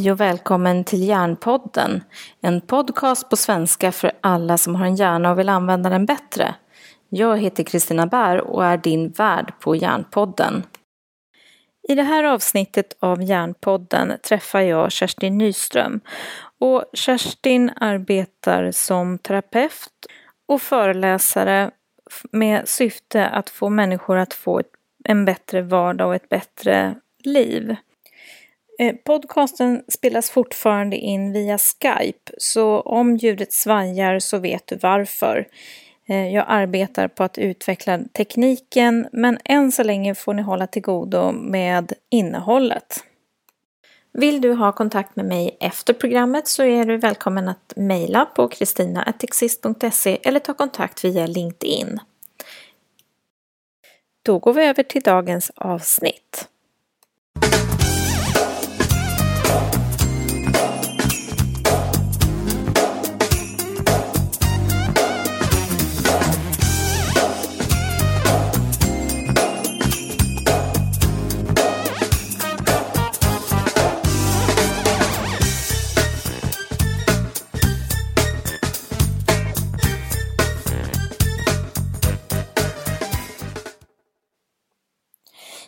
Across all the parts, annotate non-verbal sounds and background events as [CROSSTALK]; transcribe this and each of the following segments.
Hej och välkommen till Hjärnpodden. En podcast på svenska för alla som har en hjärna och vill använda den bättre. Jag heter Kristina Bär och är din värd på Hjärnpodden. I det här avsnittet av Hjärnpodden träffar jag Kerstin Nyström. Och Kerstin arbetar som terapeut och föreläsare med syfte att få människor att få en bättre vardag och ett bättre liv. Eh, podcasten spelas fortfarande in via Skype, så om ljudet svajar så vet du varför. Eh, jag arbetar på att utveckla tekniken, men än så länge får ni hålla till godo med innehållet. Vill du ha kontakt med mig efter programmet så är du välkommen att mejla på kristina.exist.se eller ta kontakt via LinkedIn. Då går vi över till dagens avsnitt.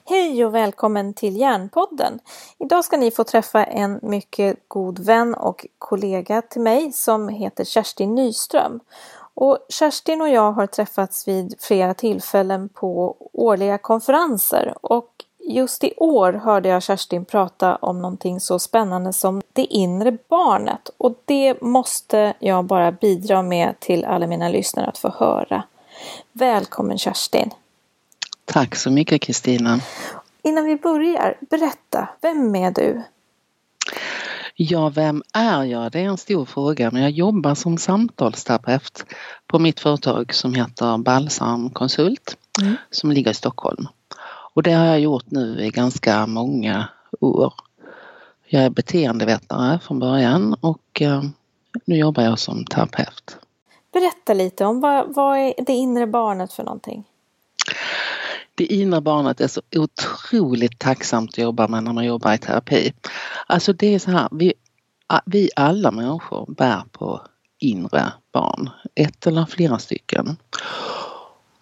Hej och välkommen till Järnpodden. Idag ska ni få träffa en mycket god vän och kollega till mig som heter Kerstin Nyström. Och Kerstin och jag har träffats vid flera tillfällen på årliga konferenser och just i år hörde jag Kerstin prata om någonting så spännande som det inre barnet och det måste jag bara bidra med till alla mina lyssnare att få höra. Välkommen Kerstin! Tack så mycket Kristina. Innan vi börjar, berätta, vem är du? Ja, vem är jag? Det är en stor fråga men jag jobbar som samtalsterapeut på mitt företag som heter Balsam Konsult mm. som ligger i Stockholm. Och det har jag gjort nu i ganska många år. Jag är beteendevetare från början och eh, nu jobbar jag som terapeut. Berätta lite om vad, vad är det inre barnet för någonting? Det inre barnet är så otroligt tacksamt att jobba med när man jobbar i terapi. Alltså det är så här, vi, vi alla människor bär på inre barn, ett eller flera stycken.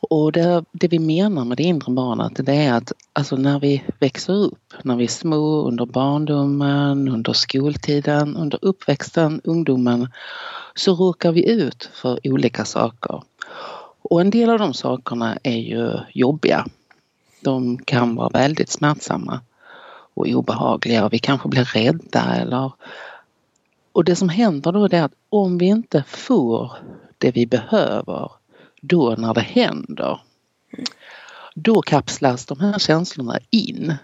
Och det, det, vi menar med det inre barnet det är att alltså när vi växer upp, när vi är små, under barndomen, under skoltiden, under uppväxten, ungdomen, så råkar vi ut för olika saker. Och en del av de sakerna är ju jobbiga. De kan vara väldigt smärtsamma och obehagliga och vi kanske blir rädda eller och det som händer då är att om vi inte får det vi behöver då när det händer då kapslas de här känslorna in.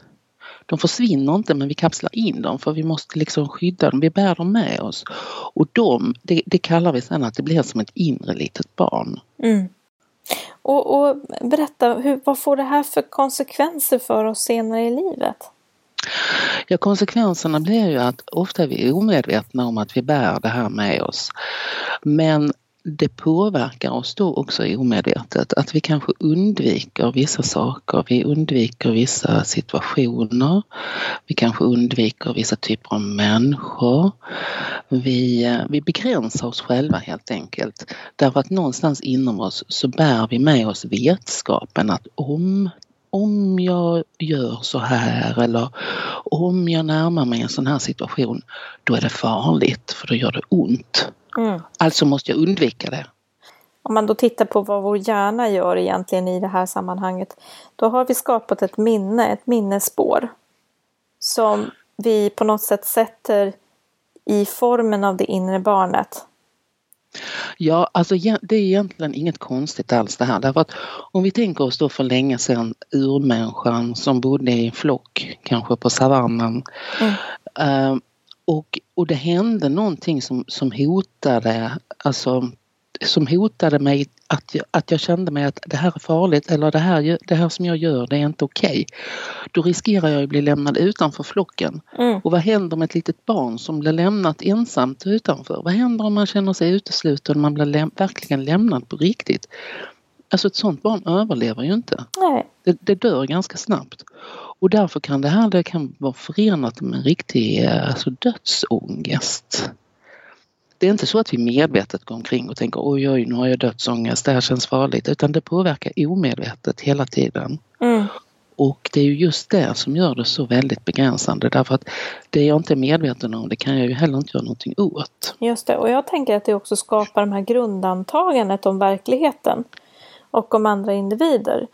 De försvinner inte men vi kapslar in dem för vi måste liksom skydda dem, vi bär dem med oss. Och de, det, det kallar vi sen att det blir som ett inre litet barn. Mm. Och, och berätta, hur, vad får det här för konsekvenser för oss senare i livet? Ja, konsekvenserna blir ju att ofta är vi omedvetna om att vi bär det här med oss. Men det påverkar oss då också omedvetet att vi kanske undviker vissa saker, vi undviker vissa situationer, vi kanske undviker vissa typer av människor. Vi, eh, vi begränsar oss själva helt enkelt därför att någonstans inom oss så bär vi med oss vetskapen att om om jag gör så här eller om jag närmar mig en sån här situation, då är det farligt för då gör det ont. Mm. Alltså måste jag undvika det. Om man då tittar på vad vår hjärna gör egentligen i det här sammanhanget, då har vi skapat ett minne, ett minnesspår som vi på något sätt sätter i formen av det inre barnet. Ja, alltså det är egentligen inget konstigt alls det här. Därför att om vi tänker oss då för länge sedan urmänniskan som bodde i en flock, kanske på savannen. Mm. Och, och det hände någonting som, som hotade, alltså som hotade mig att jag, att jag kände mig att det här är farligt eller det här, det här som jag gör det är inte okej. Okay. Då riskerar jag att bli lämnad utanför flocken. Mm. Och vad händer med ett litet barn som blir lämnat ensamt utanför? Vad händer om man känner sig utesluten och man blir läm verkligen lämnad på riktigt? Alltså ett sånt barn överlever ju inte. Nej. Det, det dör ganska snabbt. Och därför kan det här det kan vara förenat med en riktig eh, alltså, dödsångest. Det är inte så att vi medvetet går omkring och tänker oj oj nu har jag dödsångest, det här känns farligt utan det påverkar omedvetet hela tiden. Mm. Och det är ju just det som gör det så väldigt begränsande därför att det jag inte är medveten om det kan jag ju heller inte göra någonting åt. Just det, och jag tänker att det också skapar de här grundantagandet om verkligheten och om andra individer.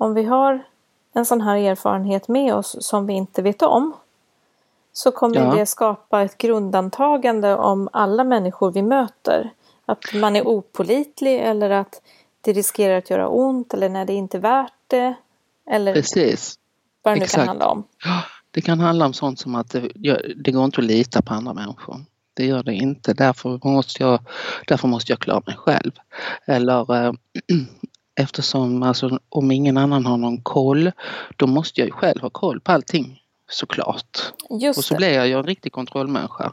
Om vi har en sån här erfarenhet med oss som vi inte vet om så kommer ja. det skapa ett grundantagande om alla människor vi möter. Att man är opolitlig eller att det riskerar att göra ont eller när det inte är värt det. Eller Precis. vad det nu Exakt. kan handla om. Det kan handla om sånt som att det, det går inte att lita på andra människor. Det gör det inte. Därför måste jag, därför måste jag klara mig själv. Eller äh, [CLEARS THROAT] eftersom alltså, om ingen annan har någon koll, då måste jag ju själv ha koll på allting såklart. Just och så det. blir jag ju en riktig kontrollmänniska.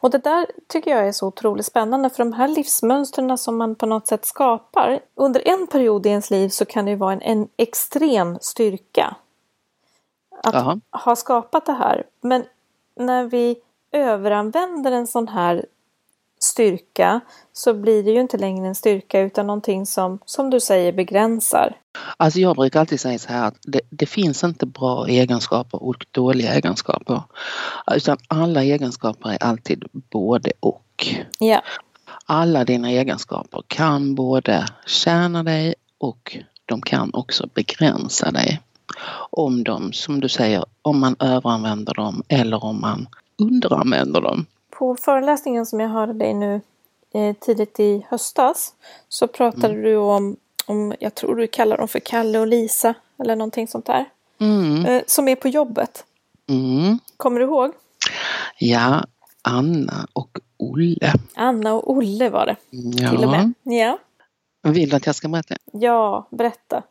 Och det där tycker jag är så otroligt spännande för de här livsmönstren som man på något sätt skapar. Under en period i ens liv så kan det ju vara en, en extrem styrka att Aha. ha skapat det här. Men när vi överanvänder en sån här styrka så blir det ju inte längre en styrka utan någonting som, som du säger, begränsar. Alltså jag brukar alltid säga så här att det, det, finns inte bra egenskaper och dåliga egenskaper. Utan alla egenskaper är alltid både och. Ja. Alla dina egenskaper kan både tjäna dig och de kan också begränsa dig. Om de, som du säger, om man överanvänder dem eller om man underanvänder dem. På föreläsningen som jag hörde dig nu eh, tidigt i höstas så pratade mm. du om, om, jag tror du kallar dem för Kalle och Lisa eller någonting sånt där. Mm. Eh, som är på jobbet. Mm. Kommer du ihåg? Ja, Anna och Olle. Anna och Olle var det. Ja. Till och med. Ja. Vill du att jag ska berätta? Ja, berätta.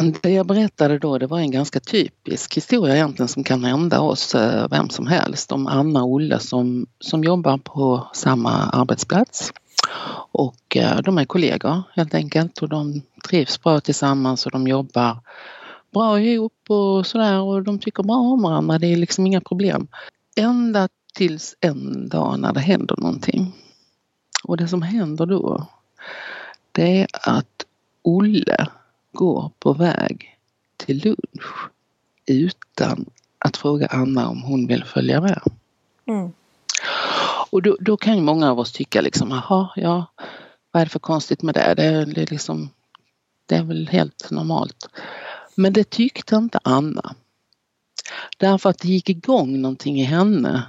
Det jag berättade då det var en ganska typisk historia egentligen som kan hända oss eh, vem som helst om Anna och Olle som, som jobbar på samma arbetsplats. Och eh, de är kollegor helt enkelt och de trivs bra tillsammans och de jobbar bra ihop och sådär och de tycker bra om varandra. Det är liksom inga problem. Ända tills en dag när det händer någonting. Och det som händer då det är att Olle går på väg till lunch utan att fråga Anna om hon vill följa med. Mm. Och då, då, kan ju många av oss tycka liksom, jaha, ja, vad är det för konstigt med det? Det är, liksom, det är väl helt normalt. Men det tyckte inte Anna. Därför att det gick igång någonting i henne.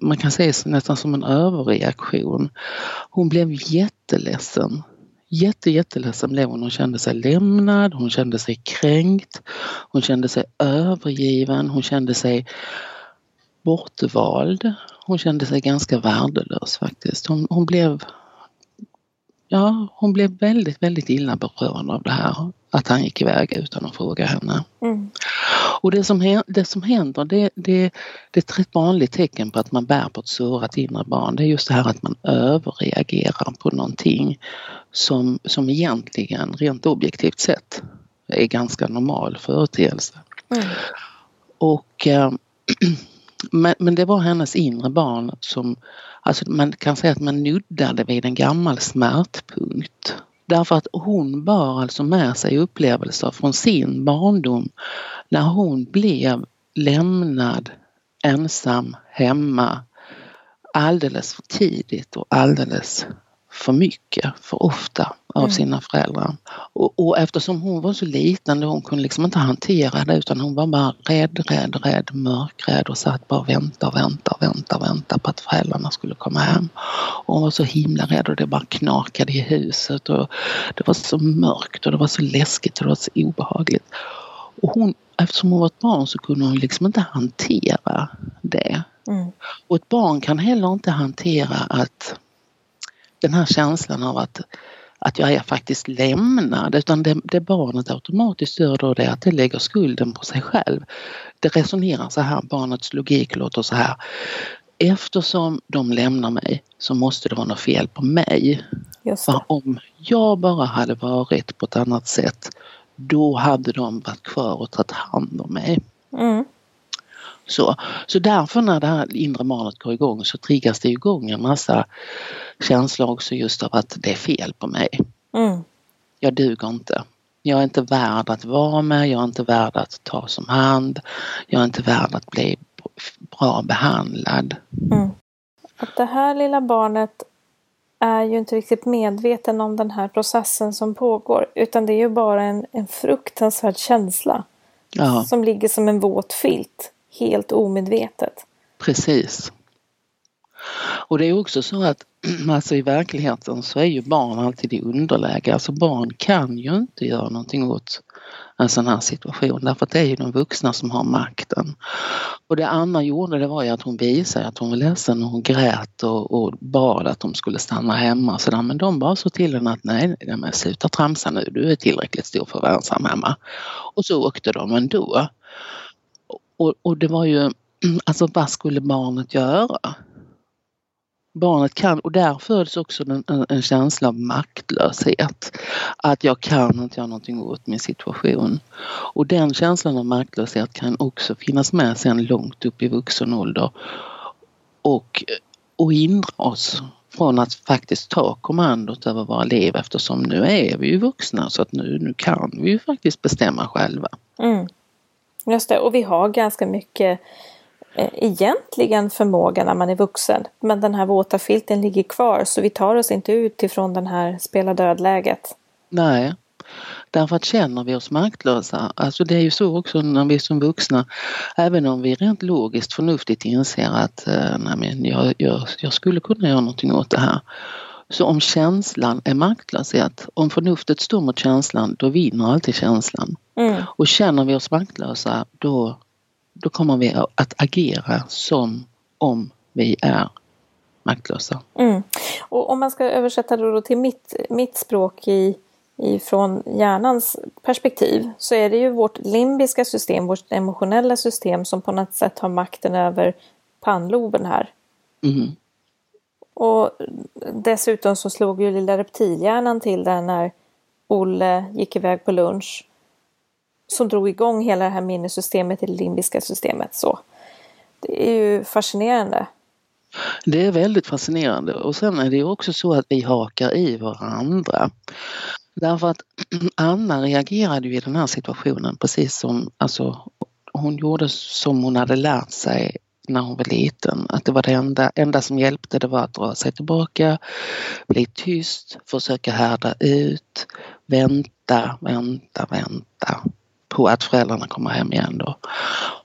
Man kan säga nästan som en överreaktion. Hon blev jätteledsen jätte, jätteledsen blev hon. Hon kände sig lämnad, hon kände sig kränkt, hon kände sig övergiven, hon kände sig bortvald. Hon kände sig ganska värdelös faktiskt. Hon, hon blev Ja, hon blev väldigt, väldigt illa berörd av det här. Att han gick iväg utan att fråga henne. Mm. Och det som, det som händer det, det, det är ett rätt vanligt tecken på att man bär på ett sårat inre barn. Det är just det här att man överreagerar på någonting som, som egentligen rent objektivt sett är ganska normal företeelse. Mm. Och, äh, [CLEARS THROAT] men, men det var hennes inre barn som, alltså man kan säga att man nuddade vid en gammal smärtpunkt. Därför att hon bar alltså med sig upplevelser från sin barndom när hon blev lämnad ensam hemma alldeles för tidigt och alldeles för mycket, för ofta av mm. sina föräldrar. Och, och, eftersom hon var så liten hon kunde liksom inte hantera det utan hon var bara rädd, rädd, rädd, mörkrädd och satt bara och väntade och väntade och väntade och väntade på att föräldrarna skulle komma hem. Och hon var så himla rädd och det bara knakade i huset och det var så mörkt och det var så läskigt och det var så obehagligt. Och hon, eftersom hon var ett barn så kunde hon liksom inte hantera det. Mm. Och ett barn kan heller inte hantera att den här känslan av att, att jag är faktiskt lämnad utan det, det barnet automatiskt gör då det att det lägger skulden på sig själv. Det resonerar så här, barnets logik låter så här. Eftersom de lämnar mig så måste det vara något fel på mig. För om jag bara hade varit på ett annat sätt då hade de varit kvar och tagit hand om mig. Mm. Så, så därför när det här inre barnet går igång så triggas det igång en massa känslor också just av att det är fel på mig. Mm. Jag duger inte. Jag är inte värd att vara med, jag är inte värd att ta som hand, jag är inte värd att bli bra behandlad. Mm. Att det här lilla barnet är ju inte riktigt medveten om den här processen som pågår utan det är ju bara en, en fruktansvärd känsla Ja, som ligger som en våt filt, helt omedvetet. precis. Och det är också så att [CLEARS THROAT] alltså i verkligheten så är ju barn alltid i underläge. Alltså barn kan ju inte göra någonting åt en sån här situation därför att det är ju de vuxna som har makten. Och det Anna gjorde det var ju att hon visade att hon var ledsen och hon grät och, och bad att de skulle stanna hemma. Så där. Men de bara så till henne att nej, nej men sluta tramsa nu, du är tillräckligt stor för att vara ensam hemma. Och så åkte de ändå. Och, och det var ju, [CLEARS THROAT] alltså vad skulle barnet göra? Barnet kan, och där föds också en, en, känsla av maktlöshet. Att jag kan inte göra någonting åt min situation. Och den känslan av maktlöshet kan också finnas med sen långt upp i vuxen ålder. Och, och hindra oss från att faktiskt ta kommandot över våra liv eftersom nu är vi ju vuxna så att nu, nu kan vi ju faktiskt bestämma själva. Mm. Just det, och vi har ganska mycket eh, egentligen förmåga när man är vuxen. Men den här våta filten ligger kvar så vi tar oss inte ut ifrån den här spela död-läget. Nej, därför att känner vi oss maktlösa, alltså det är ju så också när vi som vuxna, även om vi rent logiskt förnuftigt inser att eh, nej men jag, jag, jag skulle kunna göra någonting åt det här. Så om känslan är maktlöshet, om förnuftet står mot känslan, då vinner alltid känslan. Mm. Och känner vi oss maktlösa, då, då kommer vi att agera som om vi är maktlösa. Mm. Och om man ska översätta det då till mitt, mitt språk i, i, från hjärnans perspektiv så är det ju vårt limbiska system, vårt emotionella system som på något sätt har makten över pannloben här. Mm. Och dessutom så slog ju lilla reptilhjärnan till där när Olle gick iväg på lunch. Som drog igång hela det här minnessystemet i det limbiska systemet. Så det är ju fascinerande. Det är väldigt fascinerande och sen är det ju också så att vi hakar i varandra. Därför att [CLEARS THROAT] Anna reagerade ju i den här situationen precis som alltså, hon gjorde som hon hade lärt sig när hon var liten. Att det var det enda, enda som hjälpte det var att dra sig tillbaka, bli tyst, försöka härda ut, vänta, vänta, vänta på att föräldrarna kommer hem igen då.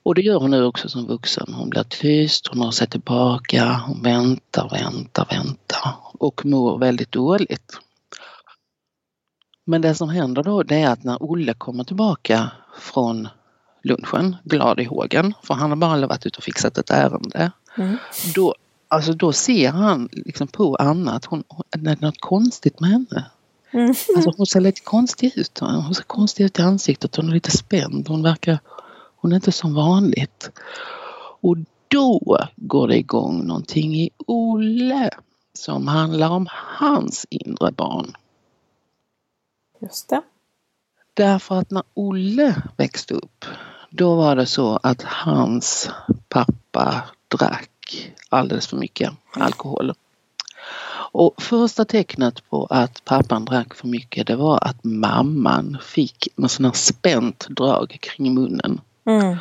Och det gör hon nu också som vuxen. Hon blir tyst, hon drar sig tillbaka, hon väntar, väntar, väntar och mår väldigt dåligt. Men det som händer då det är att när Olle kommer tillbaka från lunchen, glad i hågen, för han har bara varit ute och fixat ett ärende. Mm. Då, alltså då ser han liksom på Anna att hon, det är något konstigt med henne. Mm. Alltså hon ser lite konstig ut. Hon ser konstig ut i ansiktet. Hon är lite spänd. Hon verkar... Hon är inte som vanligt. Och då går det igång någonting i Olle som handlar om hans inre barn. Just det. Därför att när Olle växte upp då var det så att hans pappa drack alldeles för mycket alkohol. Och första tecknet på att pappan drack för mycket det var att mamman fick en sån här spänt drag kring munnen. Mm.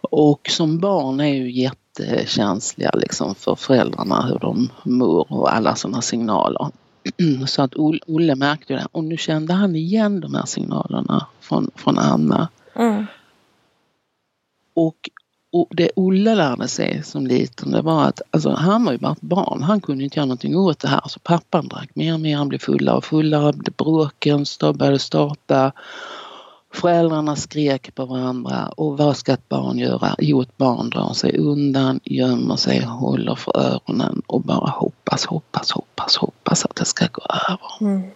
Och som barn är ju jättekänsliga liksom för föräldrarna hur de mår och alla sådana signaler. [CLEARS THROAT] Så att Olle märkte det och nu kände han igen de här signalerna från, från Anna. Mm. Och, och det Olle lärde sig som liten det var att alltså, han var ju bara ett barn. Han kunde inte göra någonting åt det här. Så pappan drack mer och mer. Han blev fullare och fullare. Bråken började starta. Föräldrarna skrek på varandra och vad ska ett barn göra? Jo, ett barn drar sig undan, gömmer sig, håller för öronen och bara hoppas, hoppas, hoppas, hoppas att det ska gå över. Mm.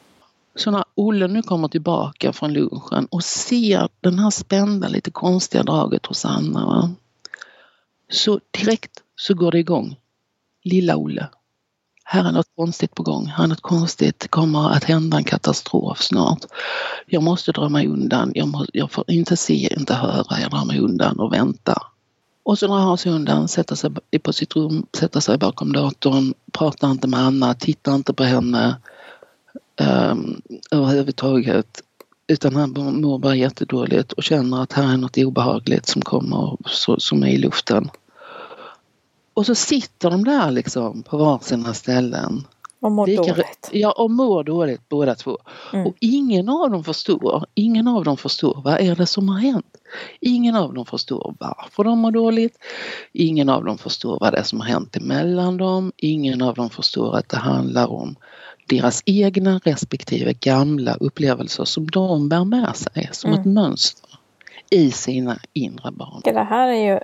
Så när Olle nu kommer tillbaka från lunchen och ser den här spända, lite konstiga draget hos Anna. Va? Så direkt så går det igång. Lilla Olle. här är något konstigt på gång, här är något konstigt, det kommer att hända en katastrof snart. Jag måste dra mig undan, jag, må, jag får inte se, inte höra, jag drar mig undan och väntar. Och så drar han sig undan, sätter sig på sitt rum, sätter sig bakom datorn, pratar inte med Anna, tittar inte på henne um, överhuvudtaget. Utan han mår bara jättedåligt och känner att här är något obehagligt som kommer som är i luften. Och så sitter de där liksom på varsina ställen. Och mår Lika, dåligt. Ja, och mår dåligt båda två. Mm. Och ingen av dem förstår, ingen av dem förstår vad är det som har hänt. Ingen av dem förstår varför de mår dåligt. Ingen av dem förstår vad det är som har hänt emellan dem. Ingen av dem förstår att det handlar om deras egna respektive gamla upplevelser som de bär med sig som mm. ett mönster i sina inre barn. Det här är ju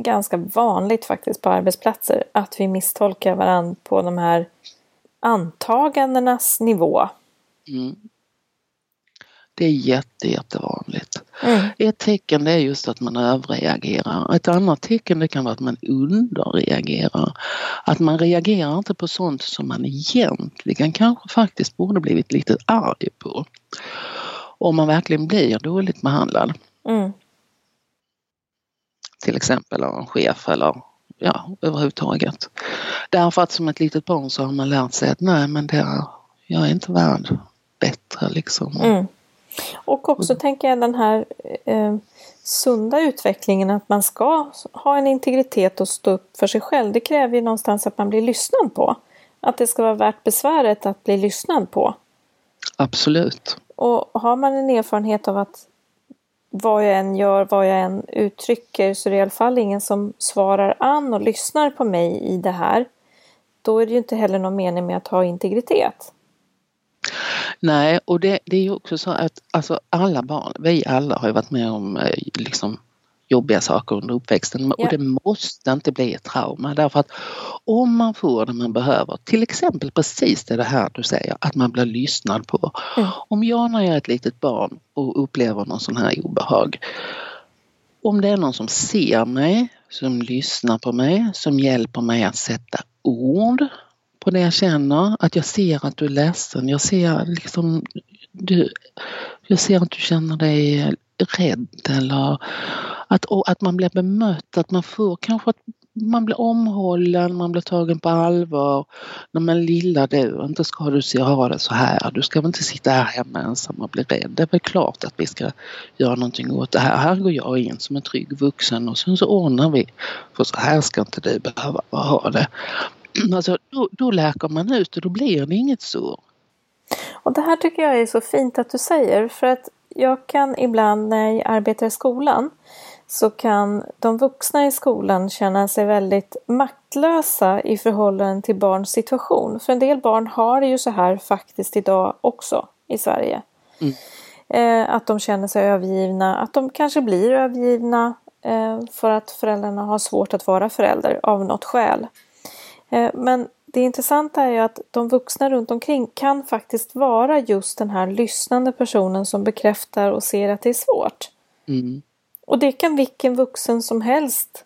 ganska vanligt faktiskt på arbetsplatser att vi misstolkar varandra på de här antagandenas nivå. Mm. Det är jätte, jättevanligt. Mm. Ett tecken är just att man överreagerar. Ett annat tecken det kan vara att man underreagerar. Att man reagerar inte på sånt som man egentligen kanske faktiskt borde blivit lite arg på. Om man verkligen blir dåligt behandlad. Mm. Till exempel av en chef eller ja, överhuvudtaget. Därför att som ett litet barn så har man lärt sig att nej men det är, jag är inte värd bättre liksom. Mm. Och också mm. tänker jag den här eh, sunda utvecklingen att man ska ha en integritet och stå upp för sig själv. Det kräver ju någonstans att man blir lyssnad på. Att det ska vara värt besväret att bli lyssnad på. Absolut. Och har man en erfarenhet av att vad jag än gör, vad jag än uttrycker så är det i alla fall ingen som svarar an och lyssnar på mig i det här. Då är det ju inte heller någon mening med att ha integritet. Nej, och det, det är ju också så att alltså alla barn, vi alla har ju varit med om eh, liksom jobbiga saker under uppväxten ja. och det måste inte bli ett trauma därför att om man får det man behöver, till exempel precis det här du säger, att man blir lyssnad på. Mm. Om jag när jag är ett litet barn och upplever någon sån här obehag, om det är någon som ser mig, som lyssnar på mig, som hjälper mig att sätta ord på det jag känner, att jag ser att du är ledsen, jag ser liksom du, jag ser att du känner dig rädd eller att, att man blir bemött, att man får kanske att man blir omhållen, man blir tagen på allvar. När man lilla du, inte ska du ha det så här. Du ska väl inte sitta här hemma ensam och bli rädd. Det är väl klart att vi ska göra någonting åt det här. Här går jag in som en trygg vuxen och sen så ordnar vi. För så här ska inte du behöva ha det. [CLEARS THROAT] Alltså, då, då läker man ut och då blir det inget så. Och det här tycker jag är så fint att du säger för att jag kan ibland när jag arbetar i skolan så kan de vuxna i skolan känna sig väldigt maktlösa i förhållande till barns situation. För en del barn har det ju så här faktiskt idag också i Sverige. Mm. Eh, att de känner sig övergivna, att de kanske blir övergivna eh, för att föräldrarna har svårt att vara förälder av något skäl. Eh, men det intressanta är att de vuxna runt omkring kan faktiskt vara just den här lyssnande personen som bekräftar och ser att det är svårt. Mm. Och det kan vilken vuxen som helst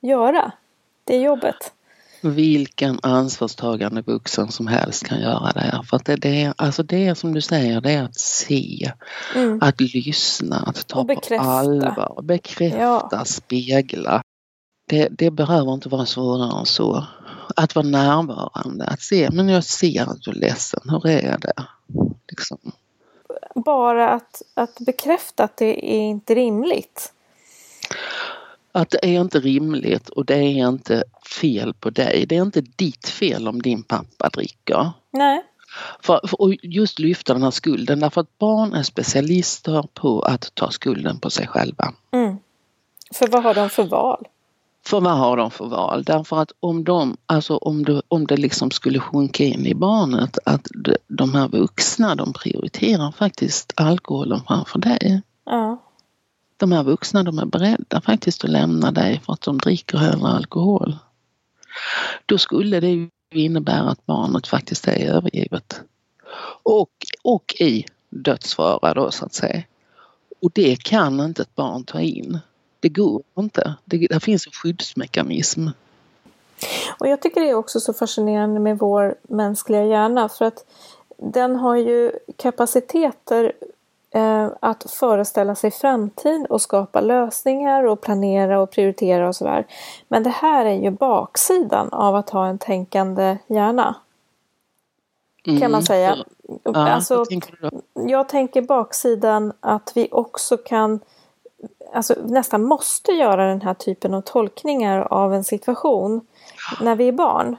göra. Det är jobbet. Vilken ansvarstagande vuxen som helst kan göra det. För att det, det, alltså det är som du säger, det är att se, mm. att lyssna, att ta på allvar, bekräfta, ja. spegla. Det, det behöver inte vara svårare än så. Att vara närvarande, att se, men jag ser att du är ledsen, hur är det? Liksom. Bara att, att bekräfta att det är inte rimligt. Att det är inte rimligt och det är inte fel på dig. Det är inte ditt fel om din pappa dricker. Nej. För, för, och just lyfta den här skulden därför att barn är specialister på att ta skulden på sig själva. Mm. För vad har de för val? För vad har de för val? Därför att om, de, alltså om, det, om det liksom skulle sjunka in i barnet att de här vuxna de prioriterar faktiskt alkoholen framför dig. Ja. De här vuxna de är beredda faktiskt att lämna dig för att de dricker hellre alkohol. Då skulle det ju innebära att barnet faktiskt är övergivet. Och, och i dödsfara då så att säga. Och det kan inte ett barn ta in. Det går inte. Det, det finns en skyddsmekanism. Och jag tycker det är också så fascinerande med vår mänskliga hjärna för att den har ju kapaciteter eh, att föreställa sig framtid och skapa lösningar och planera och prioritera och sådär. Men det här är ju baksidan av att ha en tänkande hjärna. Mm. Kan man säga. Ja, alltså, tänker jag tänker baksidan att vi också kan alltså, nästan måste göra den här typen av tolkningar av en situation när vi är barn.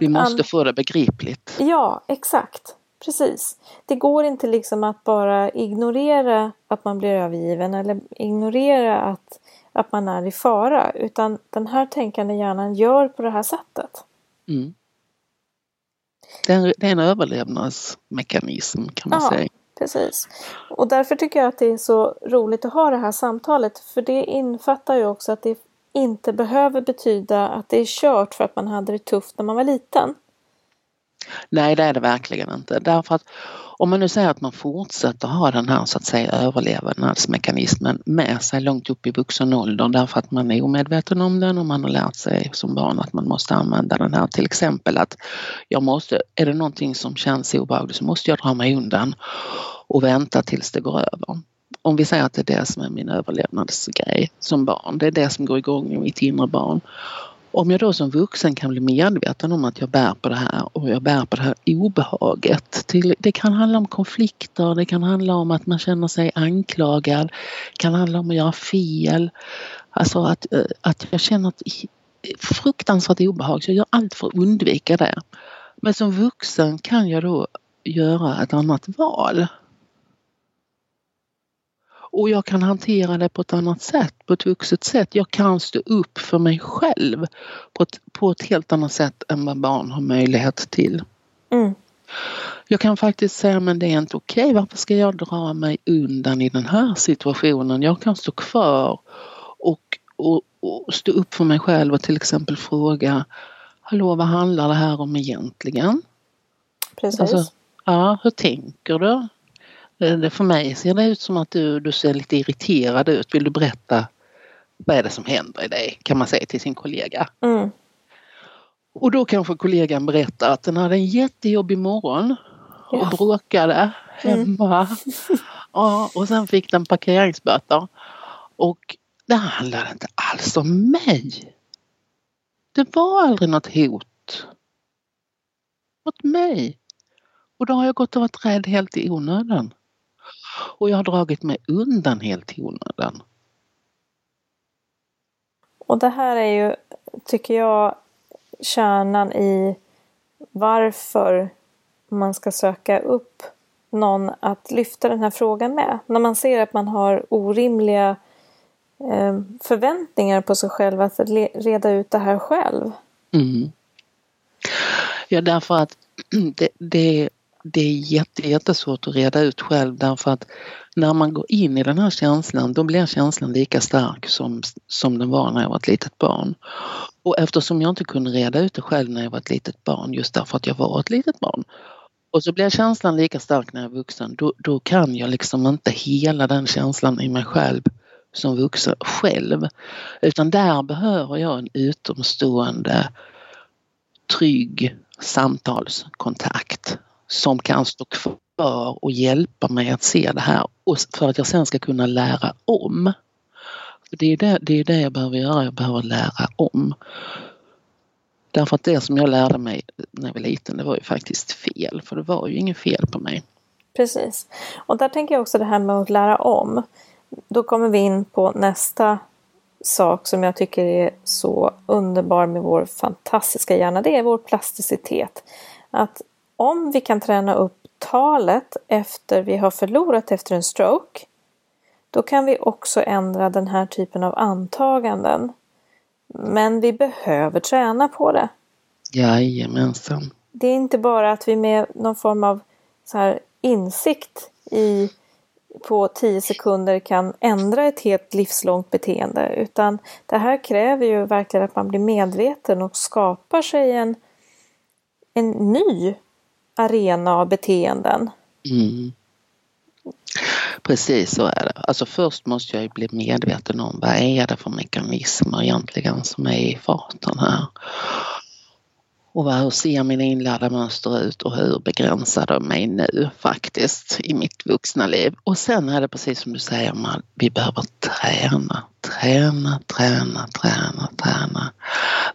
vi måste få det begripligt. Ja, exakt. Precis. Det går inte liksom att bara ignorera att man blir övergiven eller ignorera att, att man är i fara. Utan den här tänkande hjärnan gör på det här sättet. Mm. Det, är, det är en överlevnadsmekanism kan man ja, säga. Precis. Och därför tycker jag att det är så roligt att ha det här samtalet. För det infattar ju också att det inte behöver betyda att det är kört för att man hade det tufft när man var liten. Nej, det är det verkligen inte. Därför att om man nu säger att man fortsätter ha den här så att säga överlevnadsmekanismen med sig långt upp i vuxen ålder därför att man är omedveten om den och man har lärt sig som barn att man måste använda den här. Till exempel att jag måste, är det någonting som känns obehagligt så måste jag dra mig undan och vänta tills det går över. Om vi säger att det är det som är min överlevnadsgrej som barn, det är det som går igång i mitt inre barn. Om jag då som vuxen kan bli medveten om att jag bär på det här och jag bär på det här obehaget. Till, det kan handla om konflikter, det kan handla om att man känner sig anklagad, det kan handla om att göra fel. Alltså att, eh, att jag känner ett fruktansvärt obehag så jag gör allt för att undvika det. Men som vuxen kan jag då göra ett annat val. Och jag kan hantera det på ett annat sätt, på ett vuxet sätt. Jag kan stå upp för mig själv på ett, på ett helt annat sätt än vad barn har möjlighet till. Mm. Jag kan faktiskt säga men det är inte okej. Okay. Varför ska jag dra mig undan i den här situationen? Jag kan stå kvar och, och, och stå upp för mig själv och till exempel fråga Hallå, vad handlar det här om egentligen? Precis. Alltså, ja, hur tänker du? Det, för mig ser det ut som att du, du ser lite irriterad ut. Vill du berätta vad är det som händer i dig? Kan man säga till sin kollega. Mm. Och då kanske kollegan berättar att den hade en jättejobbig morgon och ja. bråkade hemma. Mm. [LAUGHS] ja, och sen fick den parkeringsböter. Och det handlade inte alls om mig. Det var aldrig något hot mot mig. Och då har jag gått och varit rädd helt i onödan. Och jag har dragit mig undan helt i onödan. Och det här är ju, tycker jag, kärnan i varför man ska söka upp någon att lyfta den här frågan med. När man ser att man har orimliga eh, förväntningar på sig själv att reda ut det här själv. Mm. Ja, därför att [CLEARS THROAT] det, det, det är jätte, jättesvårt att reda ut själv därför att när man går in i den här känslan då blir känslan lika stark som, som den var när jag var ett litet barn. Och eftersom jag inte kunde reda ut det själv när jag var ett litet barn just därför att jag var ett litet barn och så blir känslan lika stark när jag är vuxen då, då kan jag liksom inte hela den känslan i mig själv som vuxen själv. Utan där behöver jag en utomstående trygg samtalskontakt som kan stå kvar och hjälpa mig att se det här och för att jag sen ska kunna lära om. Det är det, det är det jag behöver göra, jag behöver lära om. Därför att det som jag lärde mig när jag var liten det var ju faktiskt fel, för det var ju inget fel på mig. Precis. Och där tänker jag också det här med att lära om. Då kommer vi in på nästa sak som jag tycker är så underbar med vår fantastiska hjärna. Det är vår plasticitet. Att om vi kan träna upp talet efter vi har förlorat efter en stroke, då kan vi också ändra den här typen av antaganden. Men vi behöver träna på det. Jajamensan. Det är inte bara att vi med någon form av så här insikt i på tio sekunder kan ändra ett helt livslångt beteende utan det här kräver ju verkligen att man blir medveten och skapar sig en, en ny arena av beteenden. Mm. Precis så är det. Alltså först måste jag ju bli medveten om vad är det för mekanismer egentligen som är i farten här. Och vad, hur ser mina inlärda mönster ut och hur begränsar de mig nu faktiskt i mitt vuxna liv? Och sen är det precis som du säger, man, vi behöver träna, träna, träna, träna, träna.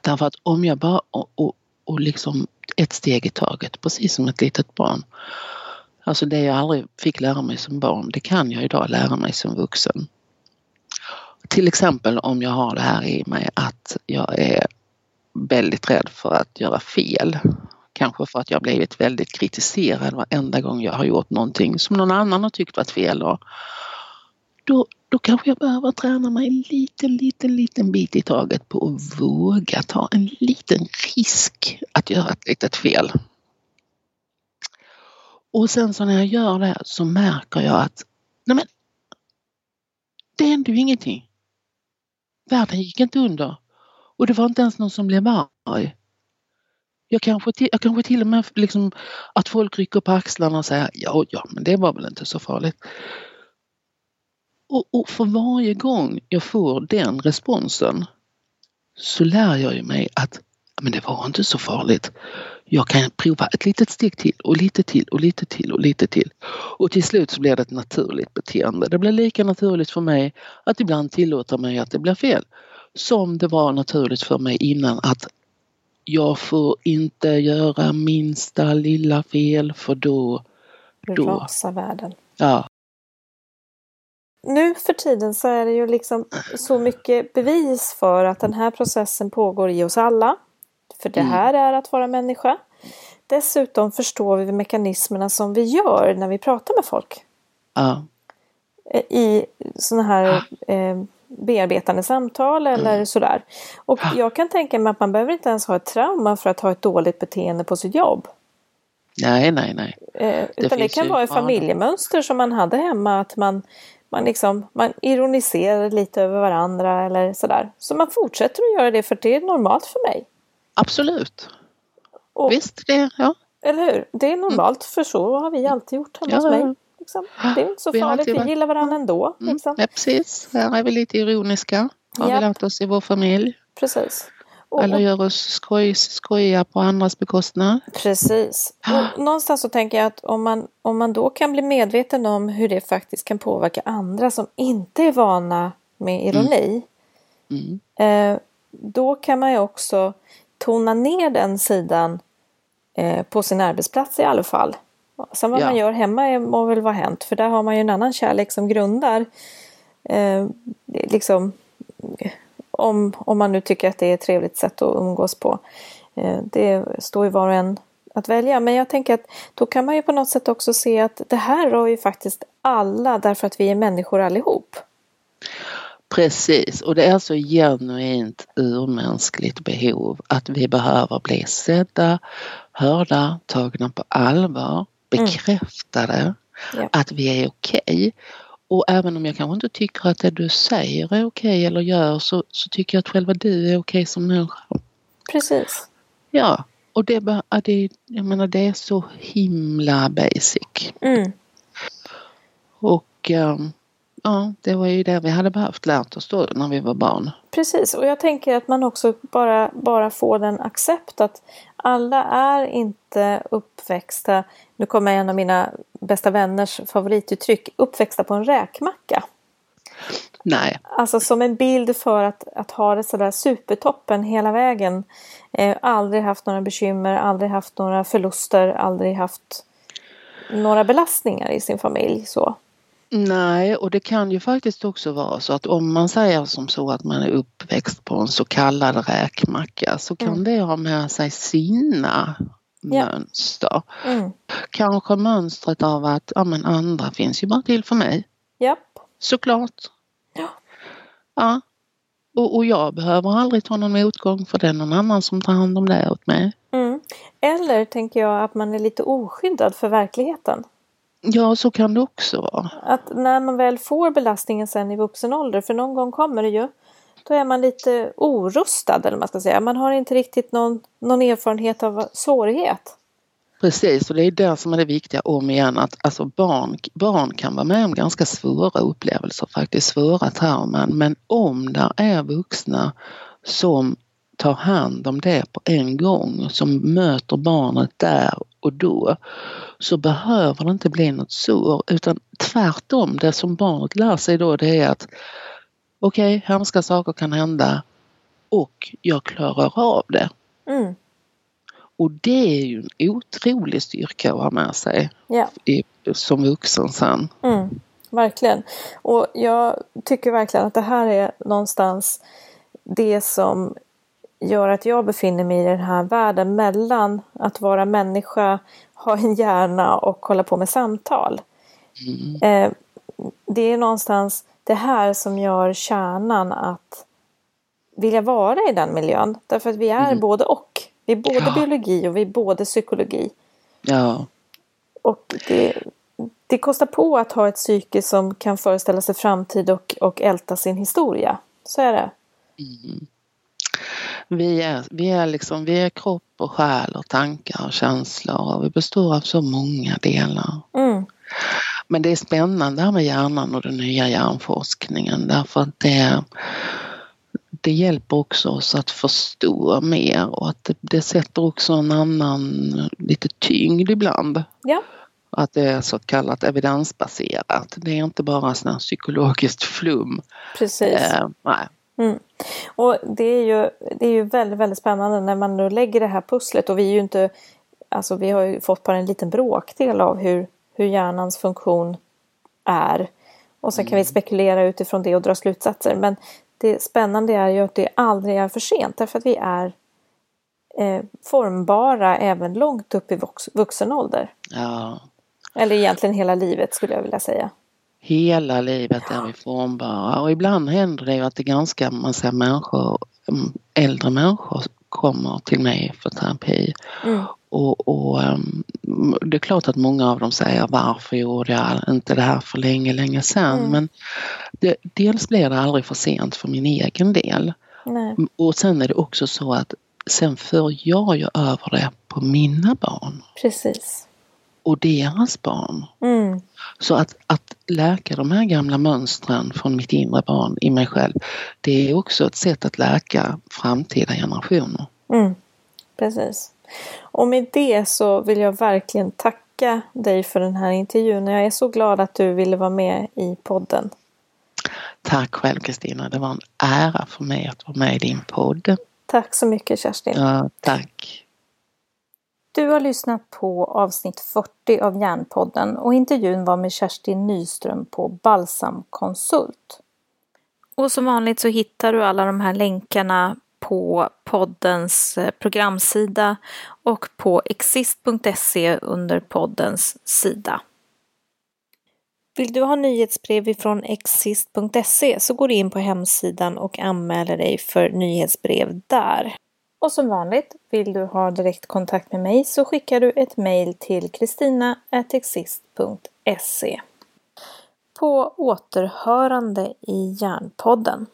Därför att om jag bara, och, och, och liksom ett steg i taget, precis som ett litet barn. Alltså det jag aldrig fick lära mig som barn, det kan jag idag lära mig som vuxen. Till exempel om jag har det här i mig att jag är väldigt rädd för att göra fel. Kanske för att jag blivit väldigt kritiserad varenda gång jag har gjort någonting som någon annan har tyckt varit fel. Då, då, kanske jag behöver träna mig en liten, liten, liten bit i taget på att våga ta en liten risk att göra ett litet fel. Och sen så när jag gör det så märker jag att nej men, det hände ju ingenting. Världen gick inte under. Och det var inte ens någon som blev arg. Jag kanske, till, jag kanske till och med liksom att folk rycker på axlarna och säger ja, ja, men det var väl inte så farligt. Och, och för varje gång jag får den responsen så lär jag ju mig att men det var inte så farligt. Jag kan prova ett litet steg till och lite till och lite till och lite till. Och till slut så blir det ett naturligt beteende. Det blir lika naturligt för mig att ibland tillåta mig att det blir fel som det var naturligt för mig innan att jag får inte göra minsta lilla fel för då... då rasar världen. Ja. Nu för tiden så är det ju liksom så mycket bevis för att den här processen pågår i oss alla. För det mm. här är att vara människa. Dessutom förstår vi mekanismerna som vi gör när vi pratar med folk. Ja. I sådana här eh, bearbetande samtal eller mm. sådär. Och jag kan tänka mig att man behöver inte ens ha ett trauma för att ha ett dåligt beteende på sitt jobb. Nej, nej, nej. Eh, utan det kan vara ett familjemönster som man hade hemma, att man, man, liksom, man ironiserar lite över varandra eller sådär. Så man fortsätter att göra det för det är normalt för mig. Absolut. Och, Visst, det, ja. Eller hur? Det är normalt mm. för så har vi alltid gjort hemma ja, hos mig. Liksom. Det är inte så vi farligt, vi gillar varandra ändå. Mm, liksom. Ja, precis, här är vi lite ironiska. Har vi lärt oss i vår familj. Precis. Och, Eller gör oss skoj, skojiga på andras bekostnad. Precis. Och någonstans så tänker jag att om man, om man då kan bli medveten om hur det faktiskt kan påverka andra som inte är vana med ironi. Mm. Mm. Eh, då kan man ju också tona ner den sidan eh, på sin arbetsplats i alla fall. Sen vad ja. man gör hemma må väl vara hänt för där har man ju en annan kärlek som grundar. Eh, liksom, om, om man nu tycker att det är ett trevligt sätt att umgås på. Eh, det står ju var och en att välja. Men jag tänker att då kan man ju på något sätt också se att det här rör ju faktiskt alla därför att vi är människor allihop. Precis, och det är så genuint urmänskligt behov att vi behöver bli sedda, hörda, tagna på allvar Mm. bekräftade mm. ja. att vi är okej. Okay. Och även om jag kanske inte tycker att det du säger är okej okay eller gör så, så tycker jag att själva du är okej okay som människa. Precis. Ja, och det, det, jag menar, det är så himla basic. Mm. Och um, ja, det var ju det vi hade behövt lärt oss då när vi var barn. Precis, och jag tänker att man också bara, bara får den accept att alla är inte uppväxta, nu kommer en av mina bästa vänners favorituttryck, uppväxta på en räkmacka. Nej. Alltså som en bild för att, att ha det sådär supertoppen hela vägen. Eh, aldrig haft några bekymmer, aldrig haft några förluster, aldrig haft några belastningar i sin familj. Så. Nej, och det kan ju faktiskt också vara så att om man säger som så att man är uppväxt på en så kallad räkmacka så kan mm. det ha med sig sina ja. mönster. Mm. Kanske mönstret av att ja, men andra finns ju bara till för mig. Japp. Såklart. Ja. Ja. Och, och jag behöver aldrig ta någon motgång för det är någon annan som tar hand om det åt mig. Mm. Eller tänker jag att man är lite oskyddad för verkligheten. Ja, så kan det också vara. Att när man väl får belastningen sen i vuxen ålder, för någon gång kommer det ju, då är man lite orustad eller man ska säga. Man har inte riktigt någon, någon erfarenhet av svårighet. Precis, och det är det som är det viktiga om igen att alltså barn, barn kan vara med om ganska svåra upplevelser, faktiskt svåra trauman. Men om där är vuxna som tar hand om det på en gång, som möter barnet där och då, så behöver det inte bli något sår utan tvärtom, det som barnet lär sig då det är att okej, okay, hemska saker kan hända och jag klarar av det. Mm. Och det är ju en otrolig styrka att ha med sig ja. i, som vuxen sen. Mm, verkligen. Och jag tycker verkligen att det här är någonstans det som gör att jag befinner mig i den här världen mellan att vara människa, ha en hjärna och hålla på med samtal. Mm. Eh, det är någonstans det här som gör kärnan att vilja vara i den miljön. Därför att vi är mm. både och. Vi är både ja. biologi och vi är både psykologi. Ja. Och det, det kostar på att ha ett psyke som kan föreställa sig framtid och, och älta sin historia. Så är det. Mm. Vi är, vi, är liksom, vi är kropp och själ och tankar och känslor och vi består av så många delar. Mm. Men det är spännande här med hjärnan och den nya hjärnforskningen därför att det, det hjälper också oss att förstå mer och att det, det sätter också en annan lite tyngd ibland. Ja. Att det är så kallat evidensbaserat. Det är inte bara sån psykologiskt flum. Precis. Eh, nej. Mm. Och det är, ju, det är ju väldigt, väldigt spännande när man nu lägger det här pusslet och vi är ju inte Alltså vi har ju fått bara en liten bråkdel av hur, hur hjärnans funktion är. Och sen kan vi mm. spekulera utifrån det och dra slutsatser. Men det spännande är ju att det aldrig är för sent därför att vi är eh, formbara även långt upp i vux, vuxen ålder. Ja. Eller egentligen hela livet skulle jag vilja säga. Hela livet är vi formbara och ibland händer det ju att det är ganska man säger, människor, mm, äldre människor kommer till mig för terapi. Mm. Och, och, um, det är klart att många av dem säger varför gjorde jag inte det här för länge, länge sedan. Mm. Men det, dels blir det aldrig för sent för min egen del. Nej. Och sen är det också så att sen för jag ju över det på mina barn. Precis. Och deras barn. Mm. Så att, att läka de här gamla mönstren från mitt inre barn i mig själv, det är också ett sätt att läka framtida generationer. Mm. Precis. Och med det så vill jag verkligen tacka dig för den här intervjun. Jag är så glad att du ville vara med i podden. Tack själv Kristina. Det var en ära för mig att vara med i din podd. Tack så mycket Kerstin. Ja, tack. Du har lyssnat på avsnitt 40 av Järnpodden och intervjun var med Kerstin Nyström på Balsam Konsult. Och som vanligt så hittar du alla de här länkarna på poddens eh, programsida och på exist.se under poddens sida. Vill du ha nyhetsbrev ifrån exist.se så går du in på hemsidan och anmäler dig för nyhetsbrev där. Och som vanligt, vill du ha direktkontakt med mig så skickar du ett mejl till kristina.exist.se. På återhörande i Järnpodden.